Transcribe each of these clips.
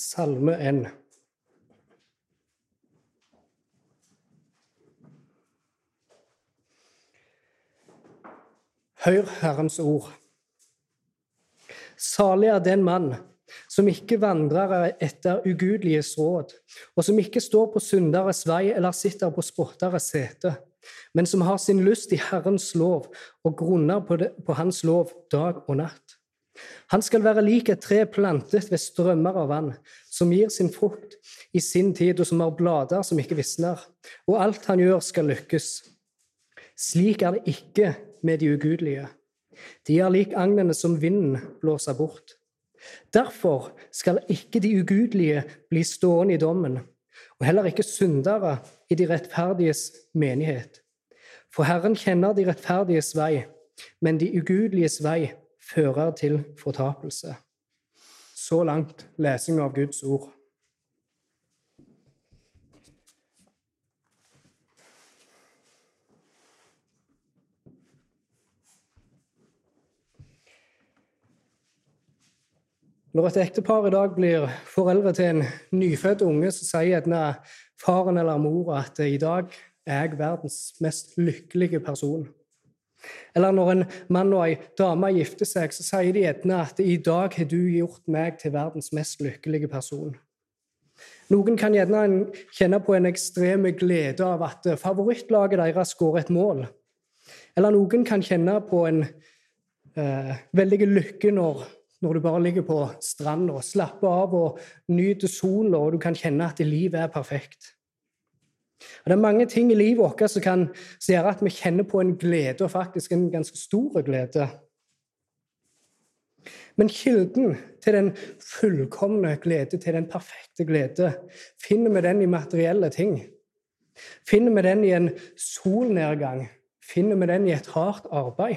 Salme 1. Hør Herrens ord. Salig er den mann som ikke vandrer etter ugudeliges råd, og som ikke står på synderes vei eller sitter på spotteres sete, men som har sin lyst i Herrens lov og grunner på, det, på Hans lov dag og natt. Han skal være lik et tre plantet ved strømmer av vann, som gir sin frukt i sin tid, og som har blader som ikke visner, og alt han gjør, skal lykkes. Slik er det ikke med de ugudelige. De er lik agnene som vinden blåser bort. Derfor skal ikke de ugudelige bli stående i dommen, og heller ikke syndere i de rettferdiges menighet. For Herren kjenner de rettferdiges vei, men de ugudeliges vei fører til fortapelse. Så langt lesing av Guds ord. Når et ektepar i dag blir foreldre til en nyfødt unge, så sier gjerne faren eller mora at i dag er jeg verdens mest lykkelige person. Eller når en mann og ei dame gifter seg, så sier de gjerne at i dag har du gjort meg til verdens mest lykkelige person. Noen kan gjerne kjenne på en ekstrem glede av at favorittlaget deres skårer et mål. Eller noen kan kjenne på en eh, veldig lykke når når du bare ligger på stranda slapper av og nyter sola, og du kan kjenne at livet er perfekt. Og Det er mange ting i livet vårt som kan gjøre at vi kjenner på en glede, og faktisk en ganske stor glede. Men kilden til den fullkomne glede, til den perfekte glede, finner vi den i materielle ting. Finner vi den i en solnedgang? Finner vi den i et hardt arbeid?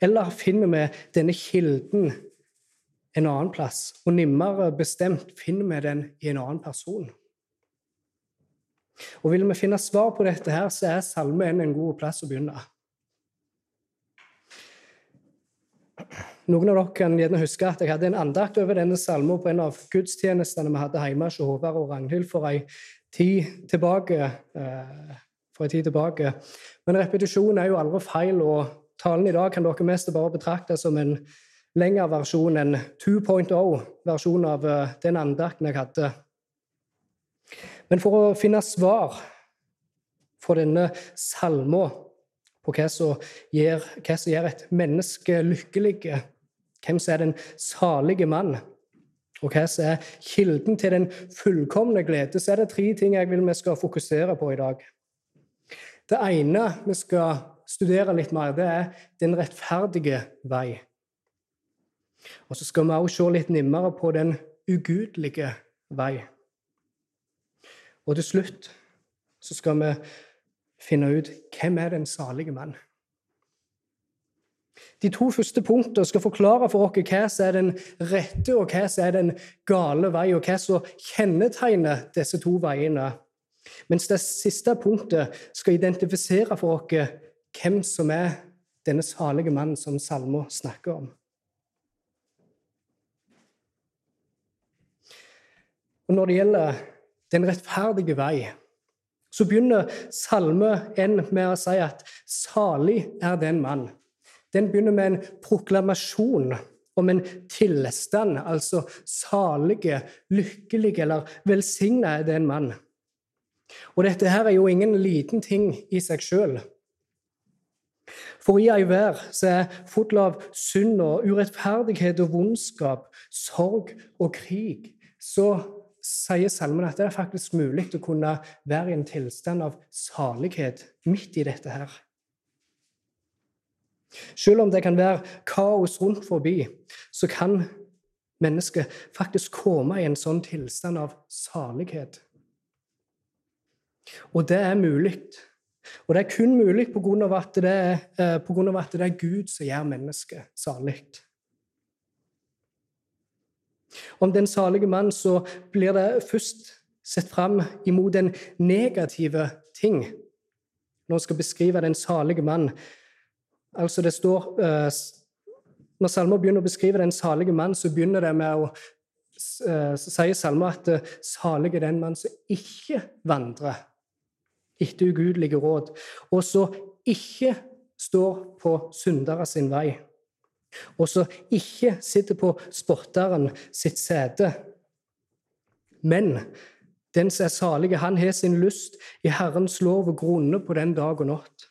Eller finner vi denne kilden en annen plass. Og nærmere bestemt finner vi den i en annen person. Og Vil vi finne svar på dette, her, så er Salme 1 en god plass å begynne. Noen av dere kan gjerne huske at jeg hadde en andakt over denne salmen på en av gudstjenestene vi hadde hjemme hos Håvard og Ragnhild for en tid tilbake. Eh, for en tid tilbake. Men repetisjon er jo aldri feil, og talen i dag kan dere mest bare betrakte som en lengre versjon en 2.0-versjon av eh, den andakten jeg hadde. Men for å finne svar for denne salma på hva som, gjør, hva som gjør et menneske lykkelig, hvem som er den salige mann, og hva som er kilden til den fullkomne glede, så er det tre ting jeg vil vi skal fokusere på i dag. Det ene vi skal studere litt mer, det er den rettferdige vei. Og så skal vi også se litt nærmere på den ugudelige vei. Og til slutt så skal vi finne ut hvem er den salige mann. De to første punktene skal forklare for oss hva som er den rette og hva som er den gale vei, og hva som kjennetegner disse to veiene. Mens det siste punktet skal identifisere for oss hvem som er denne salige mannen som Salmo snakker om. Og når det gjelder den rettferdige vei, så begynner Salme 1 med å si at 'salig er den mann'. Den begynner med en proklamasjon om en tilstand, altså salige, lykkelige eller velsigna er den mann. Og dette her er jo ingen liten ting i seg sjøl. For i ei vær så er full av synd og urettferdighet og vondskap, sorg og krig, så sier salmen at det er faktisk mulig å kunne være i en tilstand av salighet midt i dette her. Selv om det kan være kaos rundt forbi, så kan mennesket faktisk komme i en sånn tilstand av salighet. Og det er mulig. Og det er kun mulig pga. At, eh, på grunn av at det er Gud som gjør mennesket salig. Om den salige mann så blir det først sett fram imot den negative ting når en skal beskrive den salige mann. Altså det står, uh, Når salmer begynner å beskrive den salige mann, så begynner det med å så sier salmer at salig er den mann som ikke vandrer etter ugudelige råd, og så ikke står på syndere sin vei, og som ikke sitter på spotteren sitt sete. Men den som er salige, han har sin lyst i Herrens lov og grunner på den dag og natt.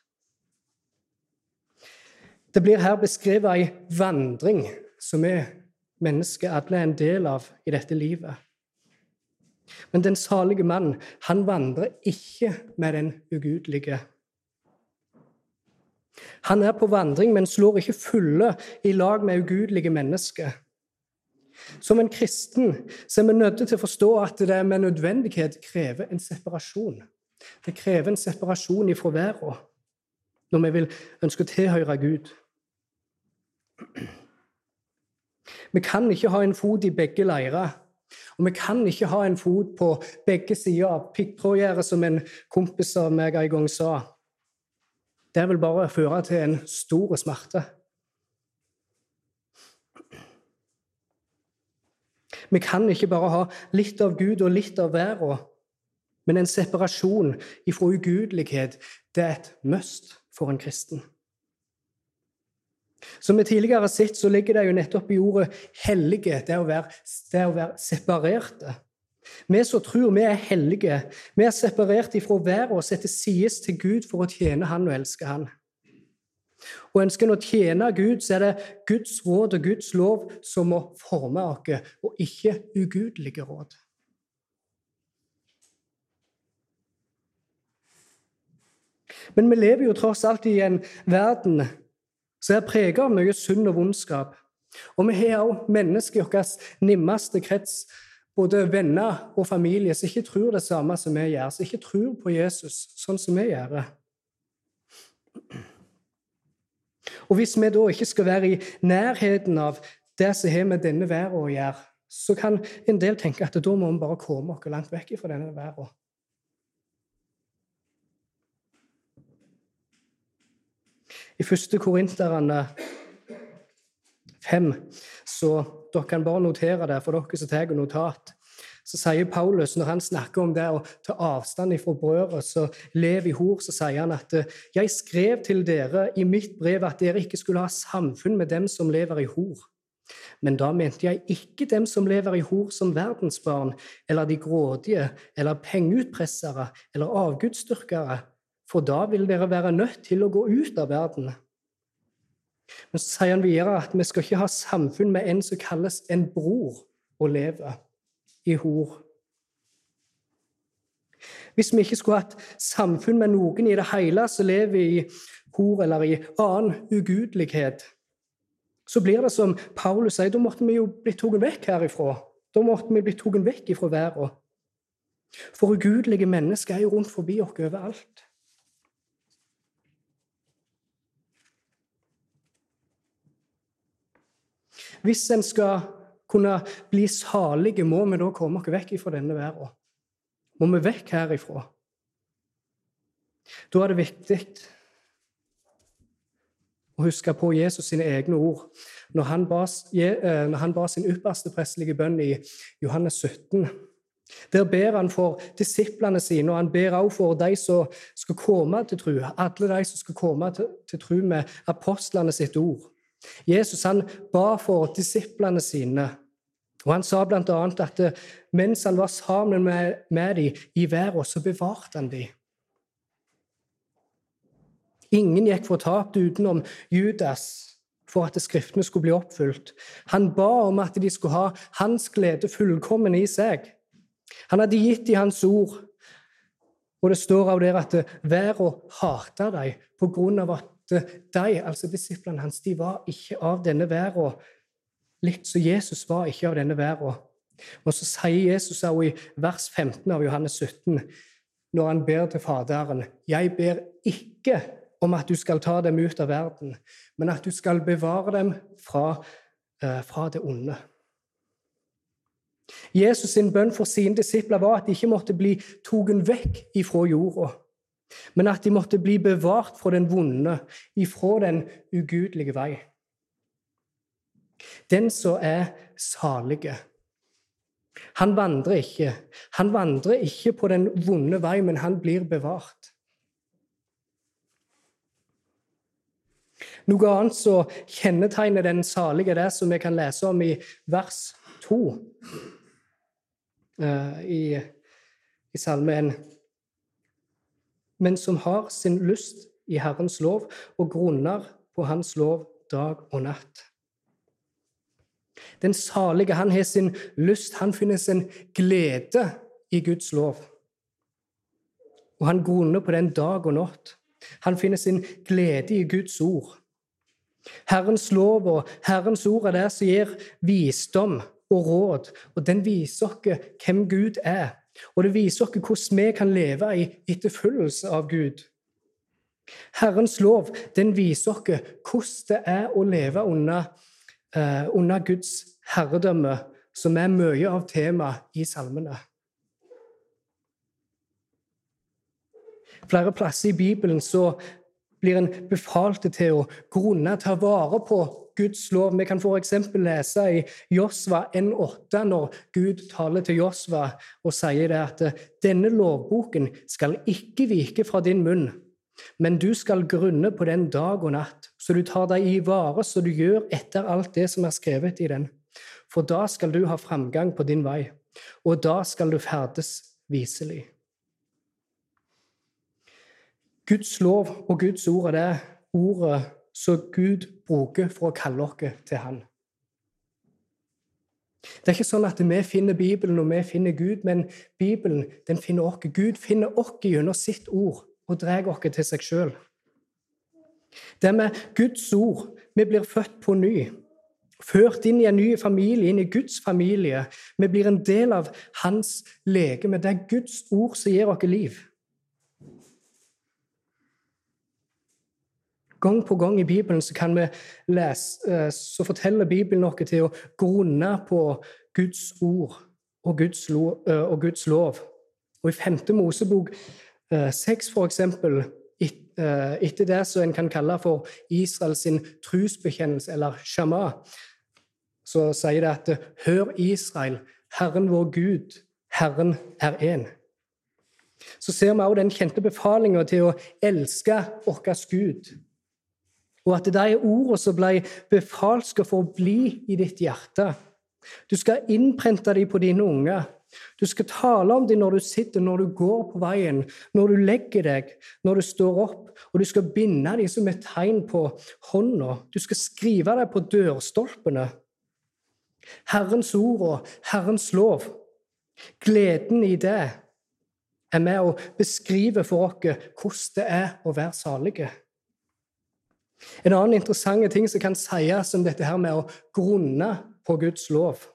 Det blir her beskrevet ei vandring som vi mennesker alle er en del av i dette livet. Men den salige mann, han vandrer ikke med den ugudelige. Han er på vandring, men slår ikke fulle i lag med ugudelige mennesker. Som en kristen så er vi nødt til å forstå at det med nødvendighet krever en separasjon. Det krever en separasjon ifra verden når vi vil ønske å tilhøre Gud. Vi kan ikke ha en fot i begge leirer. Og vi kan ikke ha en fot på begge sider av piggtrådgjerdet, som en kompis av meg en gang sa. Det vil bare føre til en stor smerte. Vi kan ikke bare ha litt av Gud og litt av verden, men en separasjon ifra ugudelighet det er et must for en kristen. Som vi tidligere har sett, så ligger det jo nettopp i ordet 'hellige', det å være, det å være separerte. Vi som tror vi er hellige, vi er separert ifra verden og setter sides til Gud for å tjene Han og elske Han. Og ønsker en å tjene Gud, så er det Guds råd og Guds lov som må forme oss, og ikke ugudelige råd. Men vi lever jo tross alt i en verden som er preget av mye synd og vondskap. Og vi har også mennesker i vår nimmeste krets, både venner og familie, som ikke tror det samme som vi gjør, som ikke tror på Jesus sånn som vi gjør. Og hvis vi da ikke skal være i nærheten av det som har med denne verden å gjøre, så kan en del tenke at da må vi bare komme oss langt vekk fra denne verden. I første Korinterne 5, så dere kan bare notere det for dere som tar notat, så sier Paulus, når han snakker om det å ta avstand fra brødre som lever i hor, så sier han at jeg skrev til dere i mitt brev at dere ikke skulle ha samfunn med dem som lever i hor. Men da mente jeg ikke dem som lever i hor som verdensbarn, eller de grådige, eller pengeutpressere, eller avgudsdyrkere, for da vil dere være nødt til å gå ut av verden. Men så sier han videre at vi skal ikke ha samfunn med en som kalles en bror, og leve i hor. Hvis vi ikke skulle hatt samfunn med noen i det hele som lever i hor eller i annen ugudelighet, så blir det som Paulus sier, da måtte vi jo bli tatt vekk herifra. Da måtte vi bli tatt vekk ifra verden. For ugudelige mennesker er jo rundt forbi oss overalt. Hvis en skal kunne bli salige, må vi da komme oss vekk fra denne verden. Må vi vekk herifra. Da er det viktig å huske på Jesus sine egne ord når han ba, eh, når han ba sin ypperste prestelige bønn i Johannes 17. Der ber han for disiplene sine, og han ber også for de som skal komme til tro. Alle de som skal komme til, til tro med apostlene sitt ord. Jesus han ba for disiplene sine, og han sa bl.a. at eh, mens han var sammen med, med dem i verden, så bevarte han dem. Ingen gikk fortapt utenom Judas for at skriftene skulle bli oppfylt. Han ba om at de skulle ha hans glede fullkommen i seg. Han hadde gitt dem hans ord, og det står av der at verden hata dem på grunn av at de, altså disiplene hans, de var ikke av denne verden, litt som Jesus var ikke av denne verden. Og så sier Jesus også i vers 15 av Johannes 17, når han ber til Faderen, 'Jeg ber ikke om at du skal ta dem ut av verden, men at du skal bevare dem fra, uh, fra det onde'. Jesus' sin bønn for sine disipler var at de ikke måtte bli tatt vekk ifra jorda men at de måtte bli bevart fra den vonde, ifra den ugudelige vei. Den som er salige, Han vandrer ikke. Han vandrer ikke på den vonde vei, men han blir bevart. Noe annet som kjennetegner den salige, det som vi kan lese om i vers 2 uh, i, i Salme 1. Men som har sin lyst i Herrens lov og grunner på Hans lov dag og natt. Den salige, han har sin lyst, han finner sin glede i Guds lov. Og han grunner på den dag og natt. Han finner sin glede i Guds ord. Herrens lov og Herrens ord er det som gir visdom og råd, og den viser oss hvem Gud er. Og det viser oss hvordan vi kan leve i etterfølgelse av Gud. Herrens lov den viser oss hvordan det er å leve under, uh, under Guds herredømme, som er mye av temaet i salmene. Flere plasser i Bibelen så blir en befalt til å grunne, ta vare på Guds lov. Vi kan f.eks. lese i Josva 1,8 når Gud taler til Josva og sier det at denne lovboken skal ikke vike fra din munn, men du skal grunne på den dag og natt, så du tar deg i vare, så du gjør etter alt det som er skrevet i den. For da skal du ha framgang på din vei, og da skal du ferdes viselig. Guds lov og Guds ord er det ordet som Gud bruker for å kalle oss til Han. Det er ikke sånn at vi finner Bibelen og vi finner Gud, men Bibelen den finner oss. Gud finner oss gjennom sitt ord og drar oss til seg sjøl. Det er med Guds ord vi blir født på ny, ført inn i en ny familie, inn i Guds familie. Vi blir en del av hans legeme. Det er Guds ord som gir oss liv. Gang på gang i Bibelen så kan vi lese, eh, så forteller Bibelen noe til å grunne på Guds ord og Guds, lov, eh, og Guds lov. Og I 5. Mosebok 6, eh, for eksempel, etter det som en kan kalle for Israels trosbekjennelse, eller shama, så sier det at Hør, Israel, Herren vår Gud, Herren er én. Så ser vi også den kjente befalinga til å elske vår Gud og at de ordene som ble befalt, skal få bli i ditt hjerte. Du skal innprente dem på dine unger. Du skal tale om dem når du sitter, når du går på veien, når du legger deg, når du står opp, og du skal binde dem som et tegn på hånda. Du skal skrive dem på dørstolpene. Herrens ord og Herrens lov. Gleden i det er med å beskrive for oss hvordan det er å være salige. En annen interessant ting som kan sies om dette her med å grunne på Guds lov.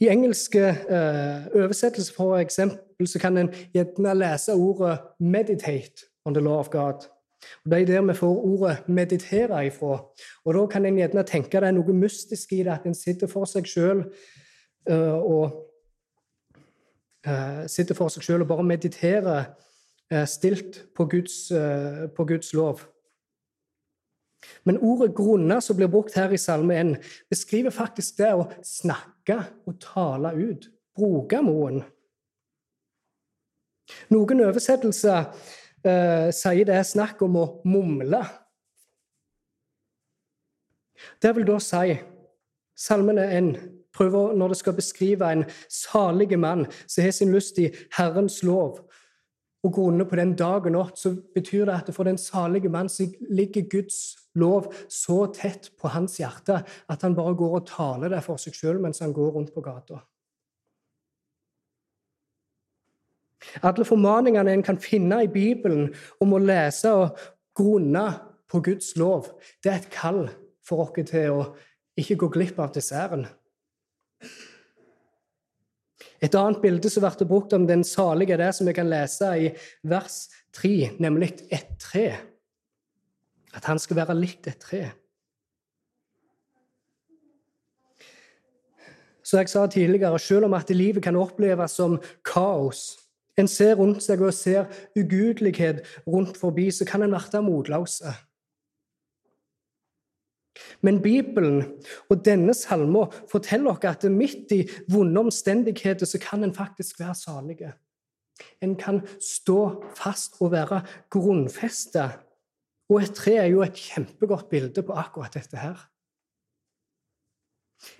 I engelske eh, oversettelser for eksempel, så kan en gjerne lese ordet 'meditate on the law of God'. Og Det er der vi får ordet 'meditere' ifra. Og Da kan en gjerne tenke det er noe mystisk i det, at en sitter for seg sjøl eh, og eh, sitter for seg selv og bare mediterer stilt på Guds, på Guds lov. Men ordet 'grunne', som blir brukt her i Salme 1, beskriver faktisk det å snakke og tale ut. Bruke moen. Noen oversettelser eh, sier det er snakk om å mumle. Det vil da si Salmene 1 prøver når det skal beskrive en salig mann som har sin lyst i Herrens lov, og grunner på den dag og natt, så betyr det at for den salige mann så ligger Guds lov så tett på hans hjerte at han bare går og taler det for seg sjøl mens han går rundt på gata. Alle formaningene en kan finne i Bibelen om å lese og grunne på Guds lov, det er et kall for oss til å ikke gå glipp av desserten. Et annet bilde som blir brukt om den salige, det som vi kan lese i vers 3, nemlig et tre. At han skal være likt et tre. Så jeg sa tidligere, selv om at livet kan oppleves som kaos, en ser rundt seg og ser ugudelighet rundt forbi, så kan en bli motløs. Men Bibelen og denne salmen forteller oss at midt i vonde omstendigheter så kan en faktisk være salige. En kan stå fast og være grunnfesta. Og et tre er jo et kjempegodt bilde på akkurat dette her.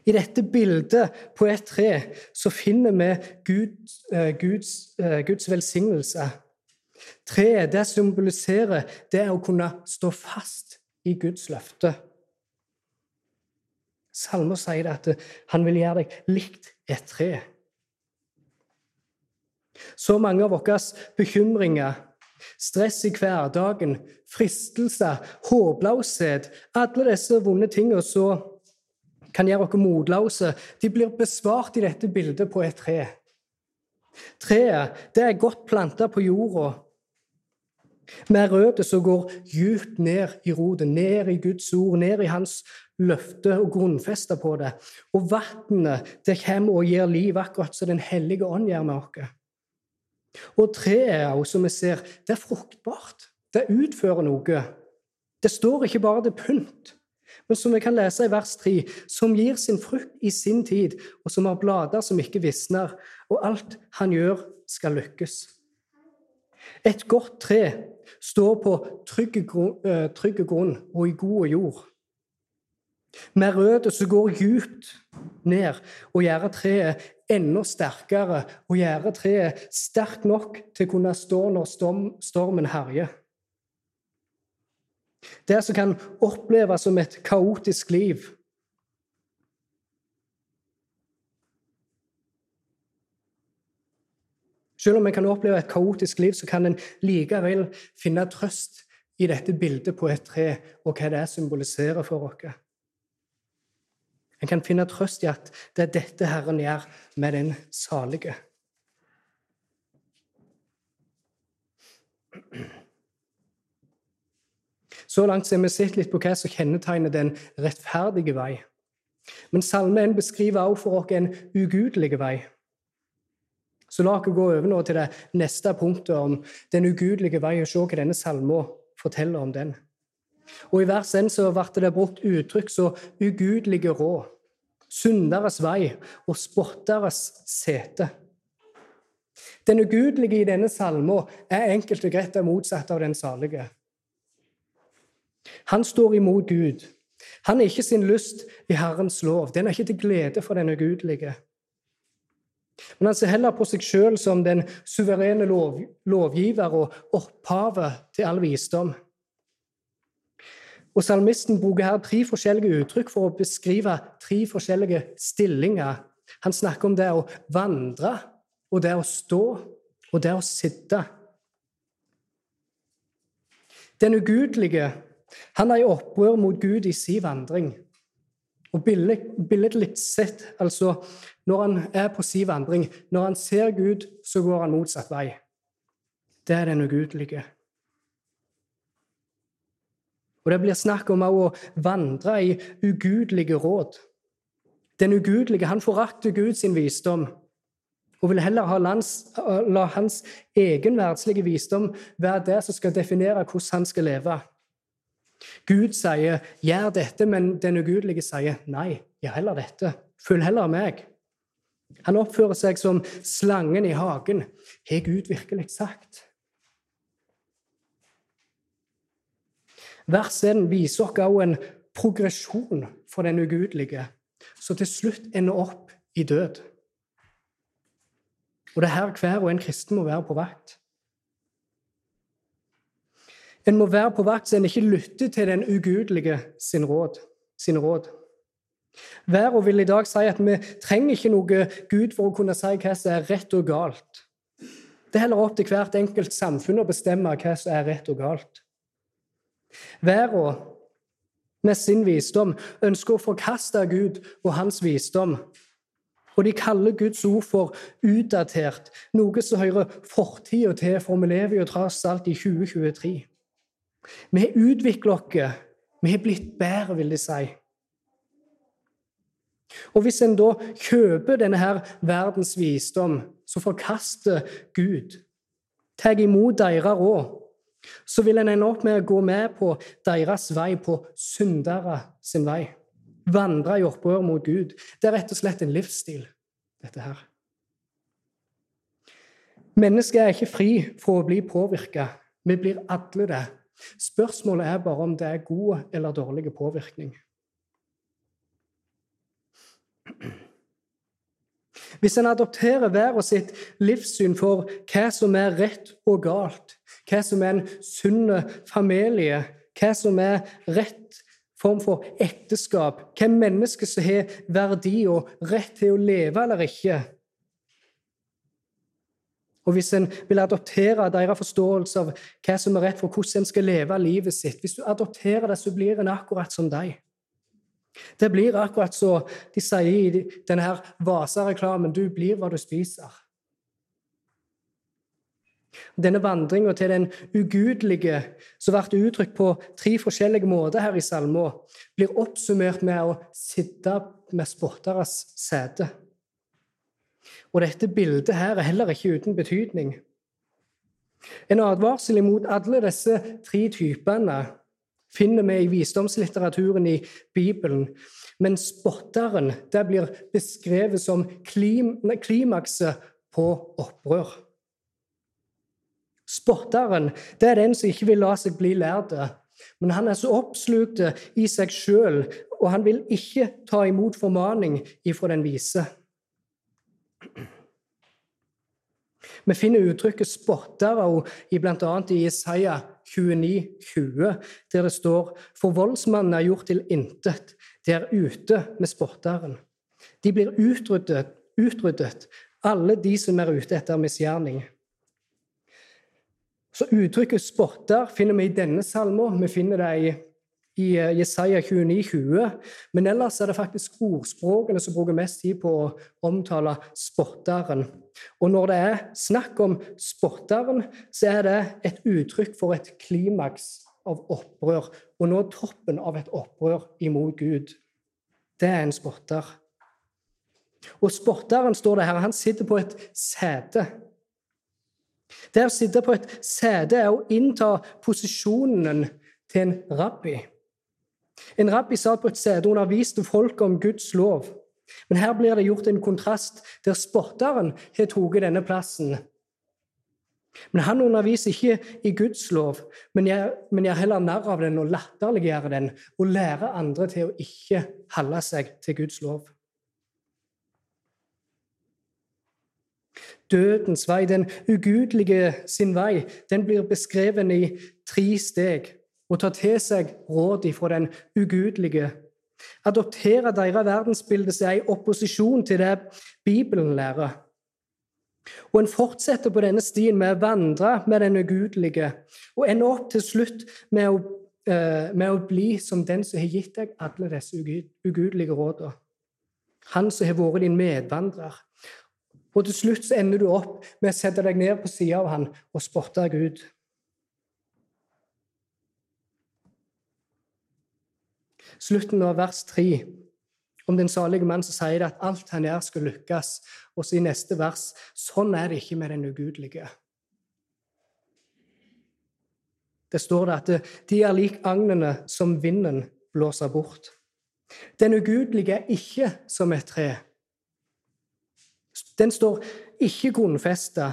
I dette bildet på et tre så finner vi eh, Guds, eh, Guds velsignelse. Treet det symboliserer det å kunne stå fast i Guds løfte. Salmer sier at han vil gjøre deg likt et tre. Så mange av våre bekymringer, stress i hverdagen, fristelser, håpløshet, alle disse vonde tingene som kan gjøre oss motløse, de blir besvart i dette bildet på et tre. Treet det er godt planta på jorda, med røtter som går djupt ned i roten, ned i Guds ord, ned i Hans løfte og grunnfeste på det. Og vannet det kommer og gir liv, akkurat som Den hellige ånd gjør med oss. Og treet, som vi ser, det er fruktbart. Det utfører noe. Det står ikke bare til pynt, men som vi kan lese i vers 3, som gir sin frukt i sin tid, og som har blader som ikke visner, og alt han gjør, skal lykkes. Et godt tre står på trygg eh, grunn og i god jord. Med røtter som går djupt ned og gjør treet enda sterkere og gjør treet sterkt nok til å kunne stå når stormen herjer. Det som kan oppleves som et kaotisk liv. Selv om en kan oppleve et kaotisk liv, så kan en likevel finne trøst i dette bildet på et tre, og hva det symboliserer for oss. En kan finne trøst i at det er dette Herren gjør med den salige. Så langt har vi sett litt på hva som kjennetegner den rettferdige vei. Men Salme 1 beskriver også for oss en ugudelig vei. Så la oss gå over nå til det neste punktet om den ugudelige vei, og se hva denne salmen forteller om den. Og I vers 1 så ble det brukt uttrykk som ugudelige råd, synderes vei og spotteres sete. Den ugudelige i denne salmen er enkelt og greit det motsatte av den salige. Han står imot Gud. Han er ikke sin lyst i Herrens lov. Den er ikke til glede for den ugudelige. Men han ser heller på seg sjøl som den suverene lov, lovgiver og opphavet til all visdom. Og Salmisten bruker her tre forskjellige uttrykk for å beskrive tre forskjellige stillinger. Han snakker om det å vandre, og det å stå, og det å sitte. Den ugudelige han er i opprør mot Gud i sin vandring. Og Billedlig sett, altså når han er på sin vandring, når han ser Gud, så går han motsatt vei. Det er den ugudelige. Og det blir snakk om å vandre i ugudelige råd. Den ugudelige han forakter Guds visdom og vil heller lands, la hans egen verdslige visdom være det som skal definere hvordan han skal leve. Gud sier 'gjør dette', men den ugudelige sier 'nei, gjør heller dette'. Følg heller meg. Han oppfører seg som slangen i hagen. Har Gud virkelig sagt? Vers 1 viser oss også en progresjon for den ugudelige, som til slutt ender opp i død. Og det er her hver og en kristen må være på vakt. En må være på vakt så en ikke lytter til den ugudelige sin råd. Sin råd. Verden vil i dag si at vi trenger ikke noe Gud for å kunne si hva som er rett og galt. Det er heller opp til hvert enkelt samfunn å bestemme hva som er rett og galt. Verden med sin visdom ønsker å forkaste Gud og hans visdom. Og de kaller Guds ord for utdatert, noe som hører fortida til, for vi lever jo tross alt i 2023. Vi har utvikla oss, vi har blitt bedre, vil de si. Og hvis en da kjøper denne her verdens visdom, så forkaster Gud, tar imot deres råd, så vil en ende opp med å gå med på deres vei, på syndere sin vei. Vandre i opprør mot Gud. Det er rett og slett en livsstil, dette her. Mennesket er ikke fri for å bli påvirka. Vi blir alle det. Spørsmålet er bare om det er god eller dårlig påvirkning. Hvis en adopterer hver og sitt livssyn for hva som er rett og galt, hva som er en sunn familie, hva som er rett form for ekteskap, hvem mennesker som har verdi og rett til å leve eller ikke og Hvis en vil adoptere deres forståelse av hva som er rett for hvordan en skal leve livet sitt Hvis du adopterer det, så blir en akkurat som deg. Det blir akkurat så de sier i denne her Vasa-reklamen du blir hva du spiser. Denne vandringa til den ugudelige, som ble uttrykt på tre forskjellige måter her i salmen, blir oppsummert med å sitte med spotteres sete. Og dette bildet her er heller ikke uten betydning. En advarsel imot alle disse tre typene finner vi i visdomslitteraturen i Bibelen. Men spotteren det blir beskrevet som klim, klimakset på opprør. Spotteren det er den som ikke vil la seg bli lært, Men han er så oppslukt i seg sjøl, og han vil ikke ta imot formaning ifra den vise. Vi finner uttrykket 'spottere' bl.a. i Isaiah 29, 20, der det står For voldsmannen er gjort til intet. De er ute med spotteren. De blir utryddet, utryddet, alle de som er ute etter misgjerning. Så uttrykket 'spotter' finner vi i denne salmen. Vi finner det i i eh, Jesaja 29, 20. Men ellers er det faktisk ordspråkene som bruker mest tid på å omtale spotteren. Og når det er snakk om spotteren, så er det et uttrykk for et klimaks av opprør. Og nå toppen av et opprør imot Gud. Det er en spotter. Og spotteren, står det her, han sitter på et sete. Det å sitte på et sete er å innta posisjonen til en rabbi. En rabbi satt på et sete underviste folket om Guds lov. Men her blir det gjort en kontrast der spotteren har tatt denne plassen. Men han underviser ikke i Guds lov, men gjør, men gjør heller narr av den og latterliggjør den og lærer andre til å ikke holde seg til Guds lov. Dødens vei, den ugudelige sin vei, den blir beskrevet i tre steg og ta til seg råd ifra den ugudelige. Adoptere deres verdensbilde som er i opposisjon til det Bibelen lærer. Og en fortsetter på denne stien med å vandre med den ugudelige, og ender opp til slutt med å, uh, med å bli som den som har gitt deg alle disse ugudelige rådene. Han som har vært din medvandrer. Og til slutt så ender du opp med å sette deg ned på sida av han og spotte Gud. Slutten av vers 3 om den salige mann som sier at alt han gjør, skal lykkes. Og så i neste vers sånn er det ikke med den ugudelige. Det står det at de er lik agnene som vinden blåser bort. Den ugudelige er ikke som et tre. Den står ikke grunnfesta.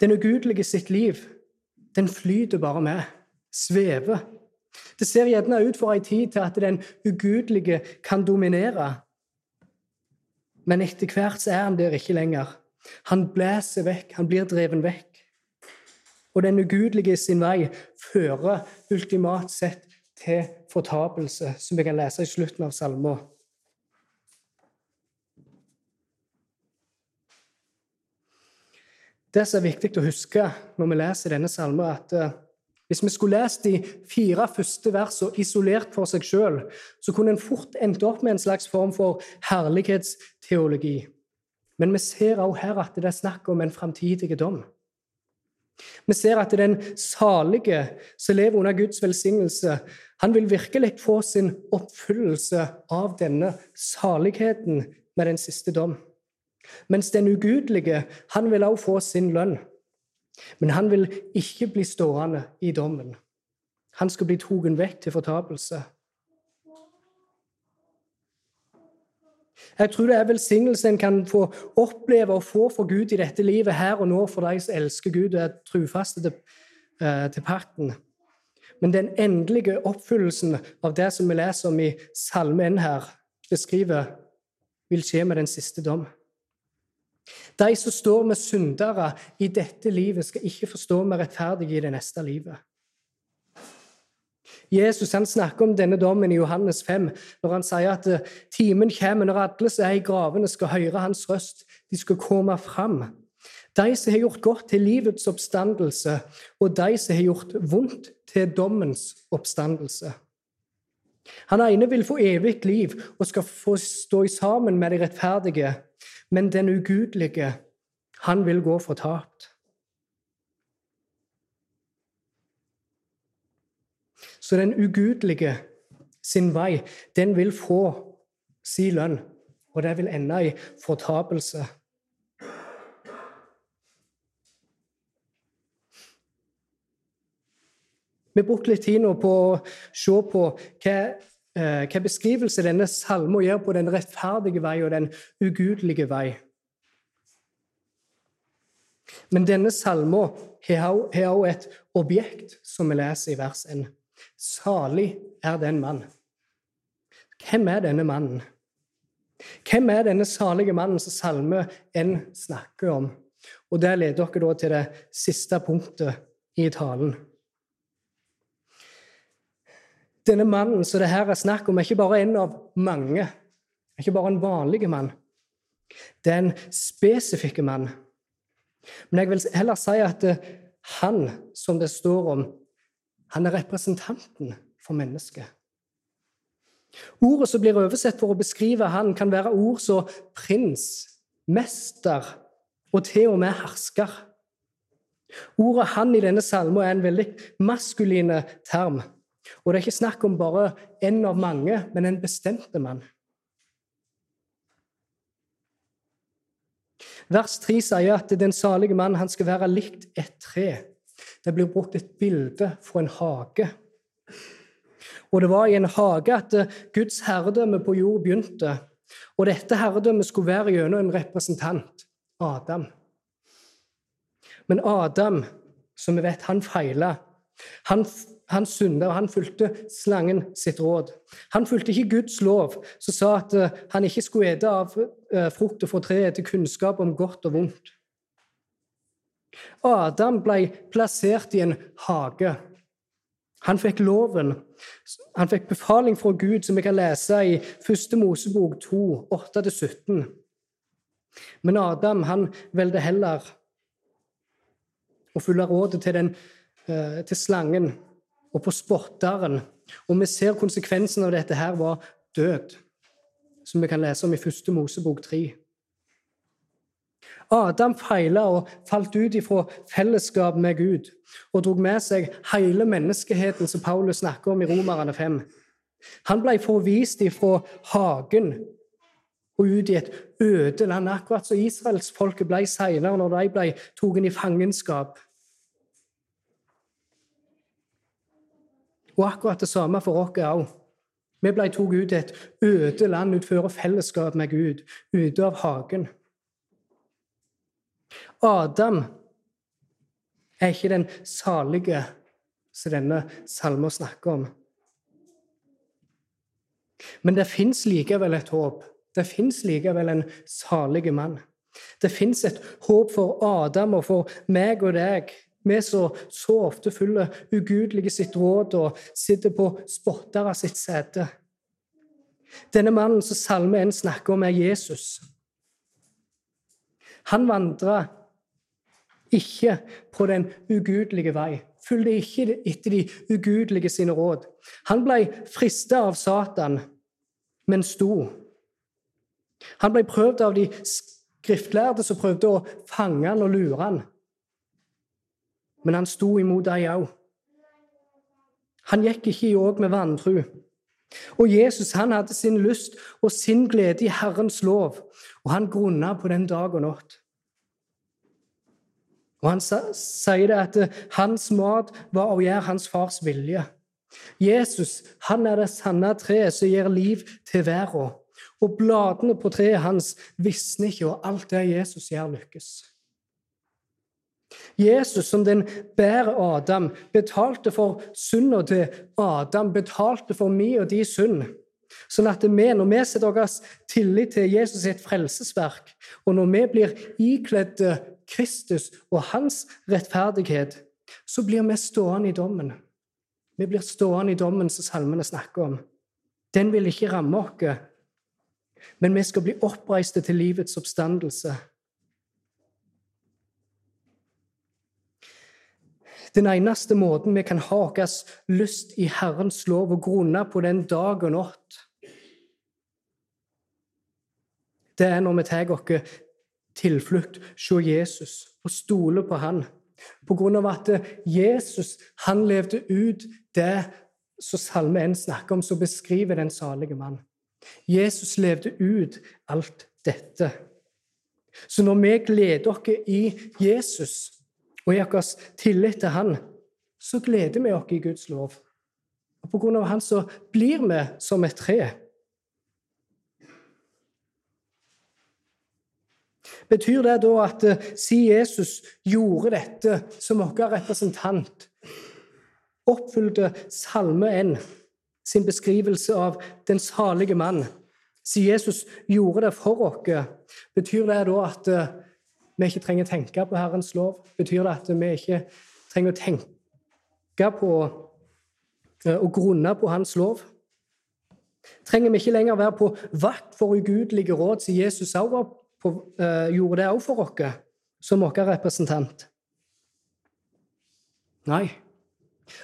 Den ugudelige sitt liv, den flyter bare med, svever. Det ser gjerne ut for ei tid til at den ugudelige kan dominere. Men etter hvert er han der ikke lenger. Han blæser vekk, han blir dreven vekk. Og den ugudelige sin vei fører ultimat sett til fortapelse, som vi kan lese i slutten av salmen. Det som er viktig å huske når vi leser denne salmen, at eh, hvis vi skulle lest de fire første versene isolert for seg sjøl, så kunne en fort endt opp med en slags form for herlighetsteologi. Men vi ser også her at det er snakk om en framtidig dom. Vi ser at den salige som lever under Guds velsignelse, han vil virkelig få sin oppfyllelse av denne saligheten med den siste dom. Mens den ugudelige, han vil også få sin lønn. Men han vil ikke bli stående i dommen. Han skal bli tatt vekk til fortapelse. Jeg tror det er velsignelse en kan få oppleve og få for Gud i dette livet her og nå for de som elsker Gud og er trufaste til, eh, til pakten. Men den endelige oppfyllelsen av det som vi leser om i Salme 1 her, beskriver, vil skje med den siste dom. De som står med syndere i dette livet, skal ikke forstå med rettferdige i det neste livet. Jesus han snakker om denne dommen i Johannes 5, når han sier at eh, timen kommer når alle som er i gravene, skal høre hans røst. De skal komme fram. De som har gjort godt til livets oppstandelse, og de som har gjort vondt til dommens oppstandelse. Han ene vil få evig liv og skal få stå sammen med de rettferdige, men den ugudelige, han vil gå fortapt. Så den ugudelige sin vei, den vil få si lønn, og det vil ende i fortapelse. Vi brukte litt tid nå på å se på hva, eh, hva beskrivelse denne salmen gjør på den rettferdige vei og den ugudelige vei. Men denne salmen har også et objekt, som vi leser i vers 1. Salig er den mann. Hvem er denne mannen? Hvem er denne salige mannen som Salme 1 snakker om? Og Det leder dere til det siste punktet i talen. Denne mannen som det her er snakk om, er ikke bare en av mange. Er ikke bare en vanlig mann. Det er en spesifikk mann. Men jeg vil heller si at han, som det står om, han er representanten for mennesket. Ordet som blir oversett for å beskrive han, kan være ord som prins, mester og til og med hersker. Ordet 'han' i denne salmen er en veldig maskuline term. Og det er ikke snakk om bare en av mange, men en bestemte mann. Vers 3 sier at den salige mann han skal være likt et tre. Det blir brukt et bilde fra en hage. Og det var i en hage at eh, Guds herredømme på jord begynte. Og dette herredømmet skulle være gjennom en representant, Adam. Men Adam, som vi vet, han feila. Han, han synda, og han fulgte slangen sitt råd. Han fulgte ikke Guds lov, som sa at eh, han ikke skulle ete av frukt og fra treet til kunnskap om godt og vondt. Adam ble plassert i en hage. Han fikk loven. Han fikk befaling fra Gud, som vi kan lese i 1. Mosebok 2, 8-17. Men Adam han valgte heller å følge rådet til, den, eh, til slangen og på spotteren. Og vi ser konsekvensen av dette her var død, som vi kan lese om i 1. Mosebok 3. Adam feila og falt ut ifra fellesskap med Gud og dro med seg hele menneskeheten som Paulus snakker om i Romerne 5. Han ble forvist ifra hagen og ut i et øde land, akkurat som israelsfolket ble senere når de ble tatt i fangenskap. Og akkurat det samme for oss òg. Vi ble tatt ut i et øde land utfor fellesskap med Gud, ute av hagen. Adam er ikke den salige som denne salmen snakker om. Men det fins likevel et håp. Det fins likevel en salig mann. Det fins et håp for Adam og for meg og deg, vi som så ofte følger ugudelige sitt råd og sitter på spottere sitt sete. Denne mannen som Salme 1 snakker om, er Jesus. Han vandra ikke på den ugudelige vei. Fulgte ikke etter de ugudelige sine råd. Han ble frista av Satan, men sto. Han ble prøvd av de skriftlærde som prøvde å fange han og lure han. Men han sto imot dem òg. Han gikk ikke i åk med vantru. Og Jesus han hadde sin lyst og sin glede i Herrens lov, og han grunna på den dag og natt. Og Han sier det at eh, hans mat var å gjøre hans fars vilje. Jesus han er det sanne treet som gir liv til verden. Og bladene på treet hans visner ikke, og alt det Jesus gjør, lykkes. Jesus, som den bærer Adam, betalte for synda til Adam, betalte for mi og de synd. Sånn at vi, når vi setter vår tillit til Jesus i et frelsesverk, og når vi blir ikledd Kristus og hans rettferdighet, så blir vi stående i dommen. Vi blir stående i dommen som salmene snakker om. Den vil ikke ramme oss, men vi skal bli oppreiste til livets oppstandelse. Den eneste måten vi kan ha vår lyst i Herrens lov og grunne på den dag og natt, det er når vi tar vår tilflukt hos Jesus og stoler på han. På grunn av at Jesus han levde ut det som Salme 1 snakker om, som beskriver den salige mann. Jesus levde ut alt dette. Så når vi gleder oss i Jesus og i vår tillit til Han, så gleder vi oss i Guds lov. Og På grunn av Han så blir vi som et tre. Betyr det da at siden si Jesus gjorde dette som vår representant, oppfylte Salme 1 sin beskrivelse av den salige mann, si Jesus gjorde det for oss, betyr det da at uh, vi ikke trenger å tenke på Herrens lov? Betyr det at vi ikke trenger å tenke på og grunne på Hans lov? Trenger vi ikke lenger være på vakt for ugudelige råd, som Jesus også på, uh, gjorde det også for oss, som vår representant? Nei.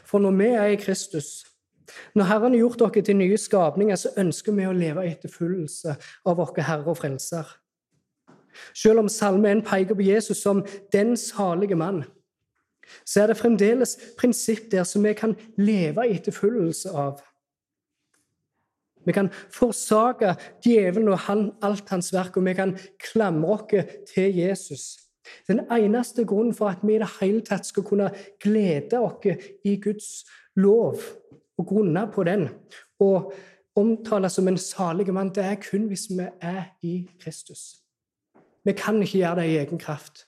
For når vi er i Kristus, når Herren har gjort dere til nye skapninger, så ønsker vi å leve i etterfølgelse av vår Herre og Frelser. Selv om Salme 1 peker på Jesus som den salige mann, så er det fremdeles prinsipp der som vi kan leve i etterfølgelse av. Vi kan forsake djevelen og han, alt hans verk, og vi kan klamre oss til Jesus. Den eneste grunnen for at vi i det hele tatt skal kunne glede oss i Guds lov og grunne på den og omtales som en salig mann, det er kun hvis vi er i Kristus. Vi kan ikke gjøre det i egen kraft.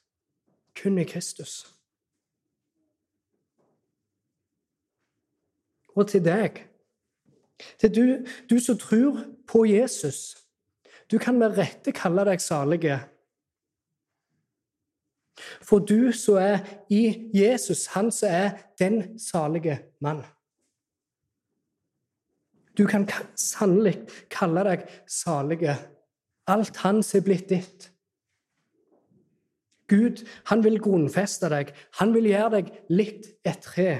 Kun i Kristus. Og til deg til du, du som tror på Jesus. Du kan med rette kalle deg salige. For du som er i Jesus, han som er den salige mann. Du kan sannelig kalle deg salige. Alt hans er blitt ditt. Gud han vil grunnfeste deg. Han vil gjøre deg litt et tre.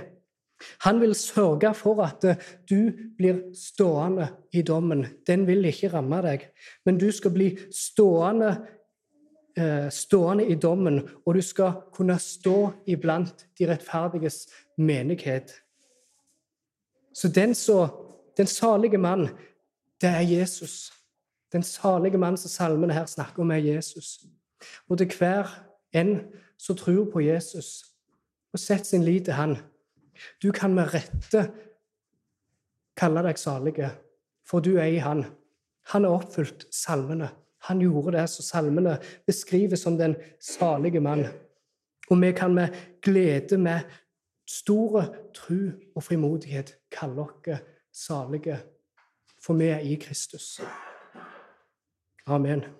Han vil sørge for at eh, du blir stående i dommen. Den vil ikke ramme deg, men du skal bli stående, eh, stående i dommen, og du skal kunne stå iblant de rettferdiges menighet. Så den, så, den salige mann, det er Jesus. Den salige mann som salmene her snakker om, er Jesus. Og til hver en som tror på Jesus og setter sin lit til Han, du kan med rette kalle deg salige, for du er i Han. Han har oppfylt salmene. Han gjorde det som salmene beskriver som den salige mann. Og vi kan med glede, med store tru og frimodighet kalle oss salige, for vi er i Kristus. Amen.